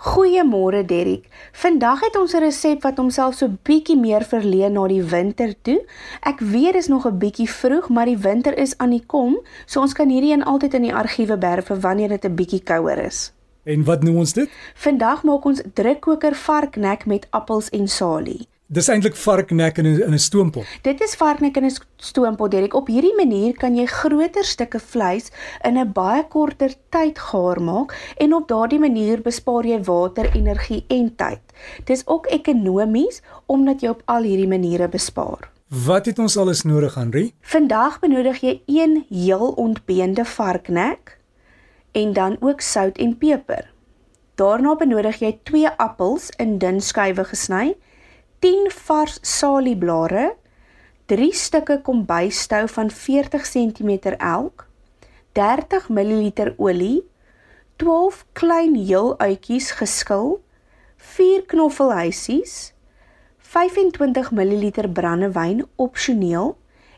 Goeiemôre Derrick. Vandag het ons 'n resep wat homself so bietjie meer verleen na die winter toe. Ek weet dis nog 'n bietjie vroeg, maar die winter is aan die kom, so ons kan hierdie een altyd in die argiewe berg vir wanneer dit 'n bietjie kouer is. En wat noem ons dit? Vandag maak ons drukkoker varknek met appels en salie. Dis eintlik varknek in 'n in 'n stoompot. Dit is varknek in 'n stoompot, Derek. Op hierdie manier kan jy groter stukke vleis in 'n baie korter tyd gaar maak en op daardie manier bespaar jy water, energie en tyd. Dis ook ekonomies omdat jy op al hierdie maniere bespaar. Wat het ons alles nodig, Henri? Vandag benodig jy een heel ontbeende varknek en dan ook sout en peper. Daarna benodig jy 2 appels in dun skywe gesny 10 vars salieblare, 3 stukke kombuisstou van 40 cm elk, 30 ml olie, 12 klein heel uitjies geskil, 4 knoffelhuisies, 25 ml brandewyn opsioneel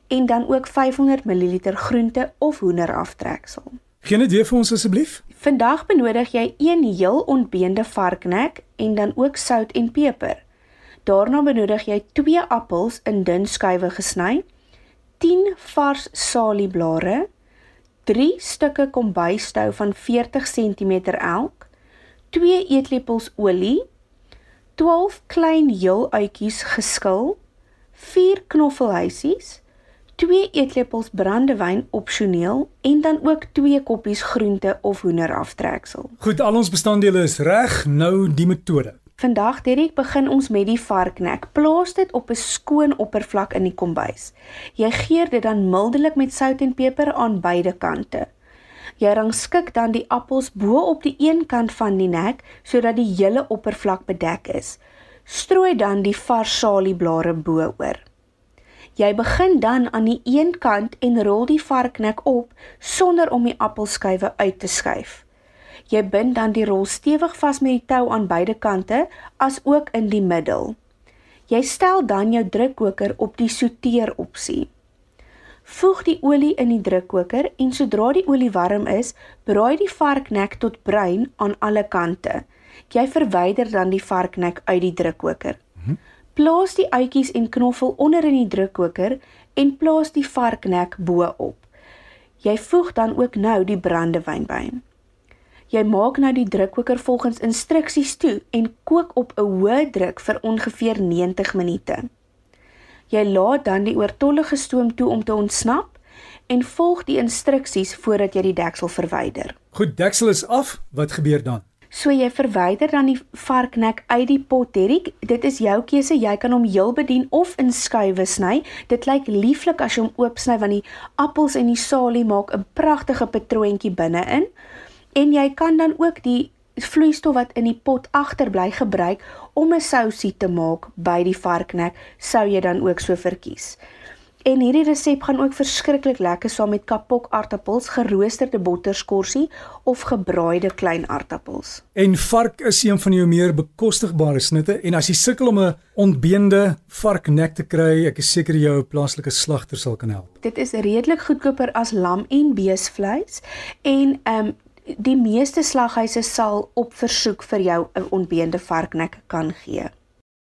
en dan ook 500 ml groente of hoender aftreksel. Geen weer vir ons asseblief? Vandag benodig jy een heel ontbeende varknek en dan ook sout en peper. Daarna benodig jy 2 appels in dun skywe gesny, 10 vars salieblare, 3 stukke kombuisstou van 40 cm elk, 2 eetlepels olie, 12 klein heel uitjies geskil, 4 knoffelhuisies, 2 eetlepels brandewyn opsioneel en dan ook 2 koppies groente of hoender aftreksel. Goed, al ons bestanddele is reg, nou die metode. Vandag Derek begin ons met die varknek. Plaas dit op 'n skoon oppervlak in die kombuis. Jy geur dit dan mildelik met sout en peper aan beide kante. Jy rangskik dan die appels bo op die een kant van die nek sodat die hele oppervlak bedek is. Strooi dan die vars salieblare bo-oor. Jy begin dan aan die een kant en rol die varknek op sonder om die appelskywe uit te skuif. Jy bind dan die rol stewig vas met die tou aan beide kante as ook in die middel. Jy stel dan jou drukkoker op die souteer opsie. Voeg die olie in die drukkoker en sodra die olie warm is, braai die varknek tot bruin aan alle kante. Jy verwyder dan die varknek uit die drukkoker. Mhm. Plaas die uitjies en knoffel onder in die drukkoker en plaas die varknek bo-op. Jy voeg dan ook nou die brandewyn by. Jy maak nou die drukkoker volgens instruksies toe en kook op 'n hoë druk vir ongeveer 90 minute. Jy laat dan die oortollige stoom toe om te ontsnap en volg die instruksies voordat jy die deksel verwyder. Goed, deksel is af. Wat gebeur dan? So jy verwyder dan die varknek uit die pot, Derrick. Dit is jou keuse. Jy kan hom heel bedien of in skuwe sny. Dit lyk lieflik as jy hom oopsny want die appels en die salie maak 'n pragtige patroontjie binne-in en jy kan dan ook die vloeistof wat in die pot agterbly gebruik om 'n sousie te maak by die varknek sou jy dan ook so verkies. En hierdie resep gaan ook verskriklik lekker saam met kapok aartappels, geroosterde botterskorsie of gebraaide klein aartappels. En vark is een van jou meer bekostigbare snitte en as jy sukkel om 'n ontbeende varknek te kry, ek is seker jou plaaslike slagter sal kan help. Dit is redelik goedkoper as lam en beesvleis en ehm um, die meeste slaghuise sal op versoek vir jou 'n onbeende varknek kan gee.